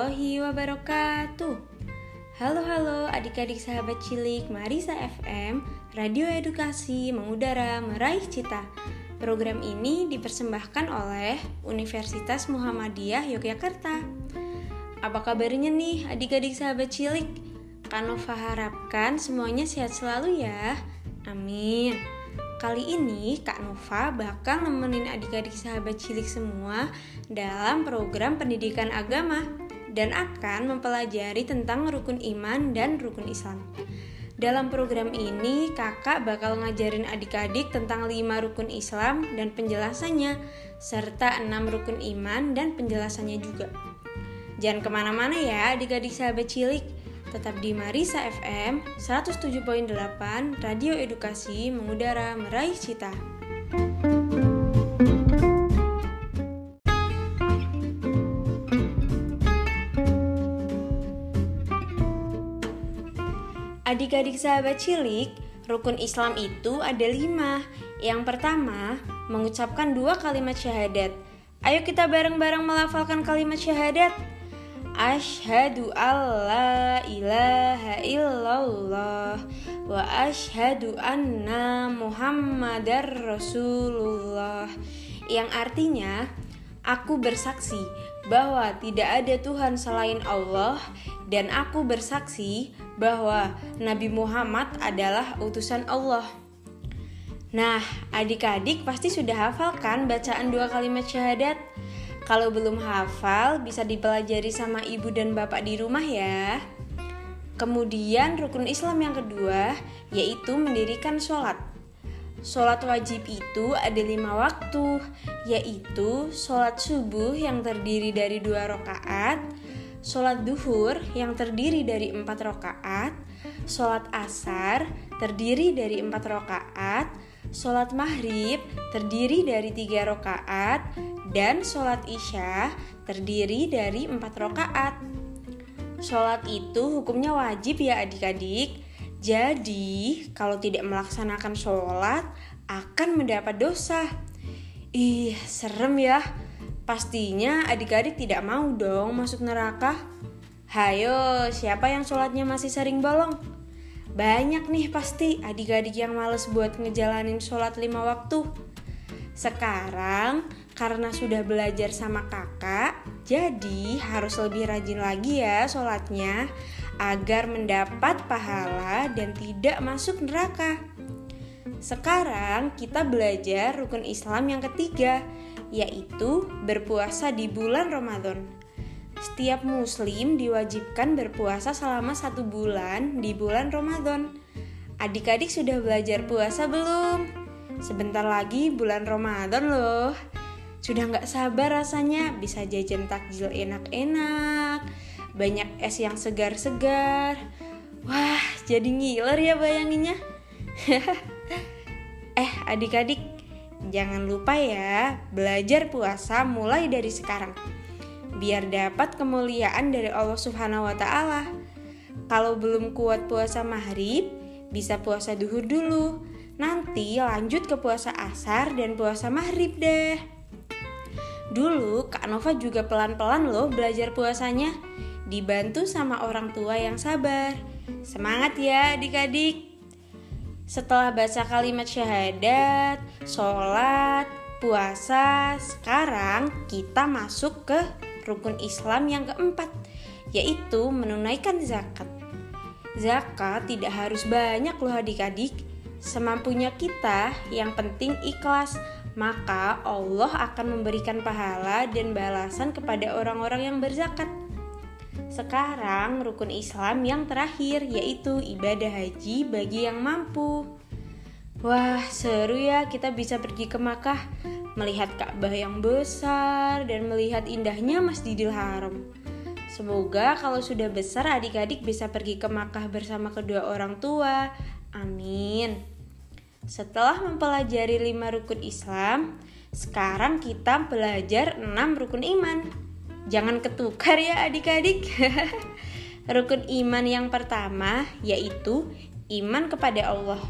warahmatullahi wabarakatuh. Halo halo adik-adik sahabat cilik Marisa FM Radio Edukasi Mengudara Meraih Cita. Program ini dipersembahkan oleh Universitas Muhammadiyah Yogyakarta. Apa kabarnya nih adik-adik sahabat cilik? Kanova harapkan semuanya sehat selalu ya. Amin. Kali ini Kak Nova bakal nemenin adik-adik sahabat cilik semua dalam program pendidikan agama dan akan mempelajari tentang rukun iman dan rukun Islam. Dalam program ini, kakak bakal ngajarin adik-adik tentang lima rukun Islam dan penjelasannya, serta enam rukun iman dan penjelasannya juga. Jangan ke mana-mana ya adik-adik sahabat cilik, Tetap di Marisa FM 107.8 Radio Edukasi mengudara meraih cita. Adik-adik sahabat cilik, rukun Islam itu ada lima. Yang pertama, mengucapkan dua kalimat syahadat. Ayo kita bareng-bareng melafalkan kalimat syahadat. Ashhadu alla ilaha illallah wa ashhadu anna muhammadar rasulullah yang artinya aku bersaksi bahwa tidak ada Tuhan selain Allah dan aku bersaksi bahwa Nabi Muhammad adalah utusan Allah. Nah, adik-adik pasti sudah hafal kan bacaan dua kalimat syahadat? Kalau belum hafal, bisa dipelajari sama ibu dan bapak di rumah ya. Kemudian rukun Islam yang kedua yaitu mendirikan sholat. Sholat wajib itu ada lima waktu, yaitu sholat subuh yang terdiri dari dua rakaat, sholat duhur yang terdiri dari empat rakaat, sholat asar terdiri dari empat rakaat, sholat maghrib terdiri dari tiga rakaat, dan sholat isya terdiri dari empat rakaat. Sholat itu hukumnya wajib ya adik-adik. Jadi kalau tidak melaksanakan sholat akan mendapat dosa. Ih serem ya. Pastinya adik-adik tidak mau dong masuk neraka. Hayo, siapa yang sholatnya masih sering bolong? Banyak nih pasti adik-adik yang males buat ngejalanin sholat lima waktu. Sekarang karena sudah belajar sama kakak, jadi harus lebih rajin lagi ya sholatnya agar mendapat pahala dan tidak masuk neraka. Sekarang kita belajar rukun Islam yang ketiga, yaitu berpuasa di bulan Ramadan. Setiap muslim diwajibkan berpuasa selama satu bulan di bulan Ramadan. Adik-adik sudah belajar puasa belum? Sebentar lagi bulan Ramadan loh. Sudah nggak sabar rasanya bisa jajan takjil enak-enak, banyak es yang segar-segar. Wah, jadi ngiler ya bayanginnya. eh, adik-adik, jangan lupa ya belajar puasa mulai dari sekarang. Biar dapat kemuliaan dari Allah Subhanahu wa taala. Kalau belum kuat puasa maghrib, bisa puasa duhur dulu. Nanti lanjut ke puasa asar dan puasa maghrib deh. Dulu Kak Nova juga pelan-pelan loh belajar puasanya Dibantu sama orang tua yang sabar Semangat ya adik-adik Setelah baca kalimat syahadat, sholat, puasa Sekarang kita masuk ke rukun Islam yang keempat Yaitu menunaikan zakat. Zakat tidak harus banyak loh adik-adik. Semampunya kita, yang penting ikhlas. Maka Allah akan memberikan pahala dan balasan kepada orang-orang yang berzakat. Sekarang rukun Islam yang terakhir yaitu ibadah haji bagi yang mampu. Wah, seru ya kita bisa pergi ke Makkah, melihat Ka'bah yang besar dan melihat indahnya Masjidil Haram. Semoga kalau sudah besar adik-adik bisa pergi ke Makkah bersama kedua orang tua. Amin. Setelah mempelajari lima rukun Islam, sekarang kita belajar enam rukun iman. Jangan ketukar ya adik-adik. rukun iman yang pertama yaitu iman kepada Allah.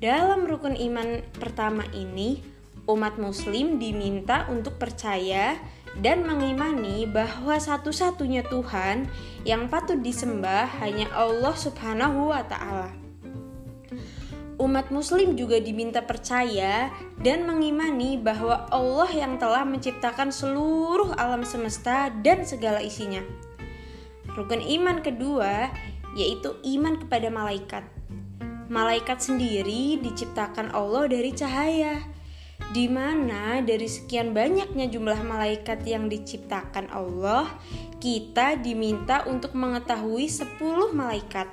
Dalam rukun iman pertama ini, umat muslim diminta untuk percaya dan mengimani bahwa satu-satunya Tuhan yang patut disembah hanya Allah Subhanahu wa Ta'ala. Umat Muslim juga diminta percaya dan mengimani bahwa Allah yang telah menciptakan seluruh alam semesta dan segala isinya. Rukun iman kedua yaitu iman kepada malaikat. Malaikat sendiri diciptakan Allah dari cahaya di mana dari sekian banyaknya jumlah malaikat yang diciptakan Allah, kita diminta untuk mengetahui 10 malaikat,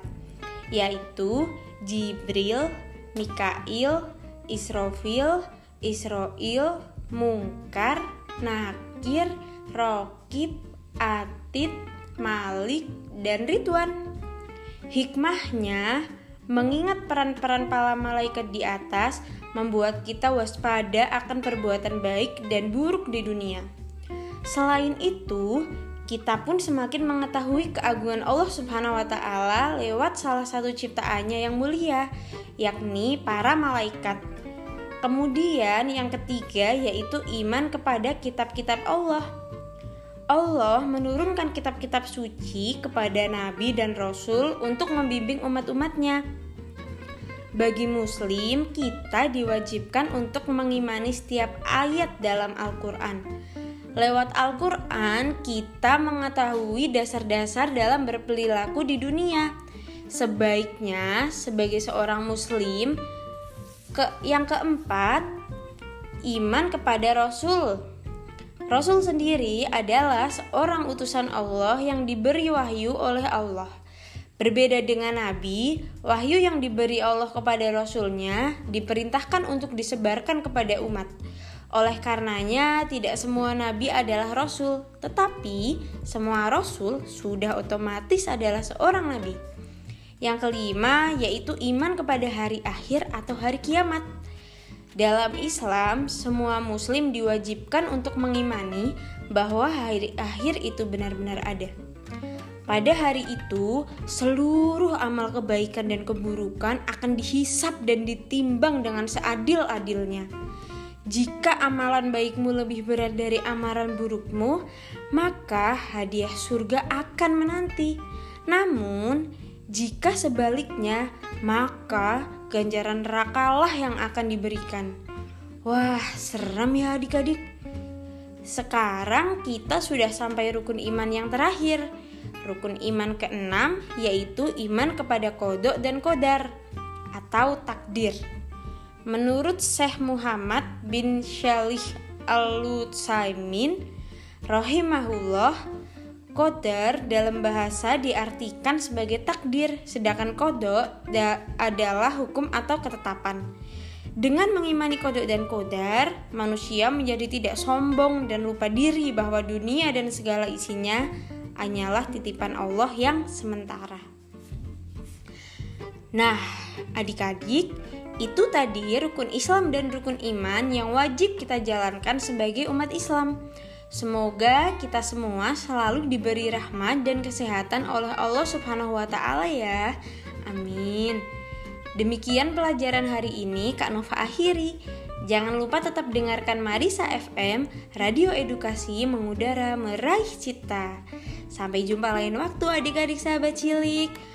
yaitu Jibril, Mikail, Israfil, Israel, Mungkar, Nakir, Rokib, Atid, Malik, dan Ridwan. Hikmahnya, mengingat peran-peran para malaikat di atas membuat kita waspada akan perbuatan baik dan buruk di dunia. Selain itu, kita pun semakin mengetahui keagungan Allah Subhanahu wa taala lewat salah satu ciptaannya yang mulia, yakni para malaikat. Kemudian yang ketiga yaitu iman kepada kitab-kitab Allah. Allah menurunkan kitab-kitab suci kepada nabi dan rasul untuk membimbing umat-umatnya. Bagi Muslim, kita diwajibkan untuk mengimani setiap ayat dalam Al-Quran. Lewat Al-Quran, kita mengetahui dasar-dasar dalam berperilaku di dunia. Sebaiknya, sebagai seorang Muslim, ke yang keempat, iman kepada Rasul. Rasul sendiri adalah seorang utusan Allah yang diberi wahyu oleh Allah. Berbeda dengan Nabi, wahyu yang diberi Allah kepada Rasulnya diperintahkan untuk disebarkan kepada umat. Oleh karenanya, tidak semua Nabi adalah Rasul, tetapi semua Rasul sudah otomatis adalah seorang Nabi. Yang kelima, yaitu iman kepada hari akhir atau hari kiamat. Dalam Islam, semua Muslim diwajibkan untuk mengimani bahwa hari akhir itu benar-benar ada. Pada hari itu, seluruh amal kebaikan dan keburukan akan dihisap dan ditimbang dengan seadil-adilnya. Jika amalan baikmu lebih berat dari amalan burukmu, maka hadiah surga akan menanti. Namun, jika sebaliknya, maka ganjaran nerakalah yang akan diberikan. Wah, serem ya adik-adik. Sekarang kita sudah sampai rukun iman yang terakhir, Rukun iman keenam yaitu iman kepada kodok dan kodar atau takdir. Menurut Syekh Muhammad bin Shalih Al-Lutsaimin rahimahullah, kodar dalam bahasa diartikan sebagai takdir, sedangkan kodok adalah hukum atau ketetapan. Dengan mengimani kodok dan kodar, manusia menjadi tidak sombong dan lupa diri bahwa dunia dan segala isinya hanyalah titipan Allah yang sementara. Nah, adik-adik, itu tadi rukun Islam dan rukun iman yang wajib kita jalankan sebagai umat Islam. Semoga kita semua selalu diberi rahmat dan kesehatan oleh Allah Subhanahu wa taala ya. Amin. Demikian pelajaran hari ini Kak Nova akhiri. Jangan lupa tetap dengarkan Marisa FM, radio edukasi mengudara meraih cita. Sampai jumpa lain waktu adik-adik sahabat cilik.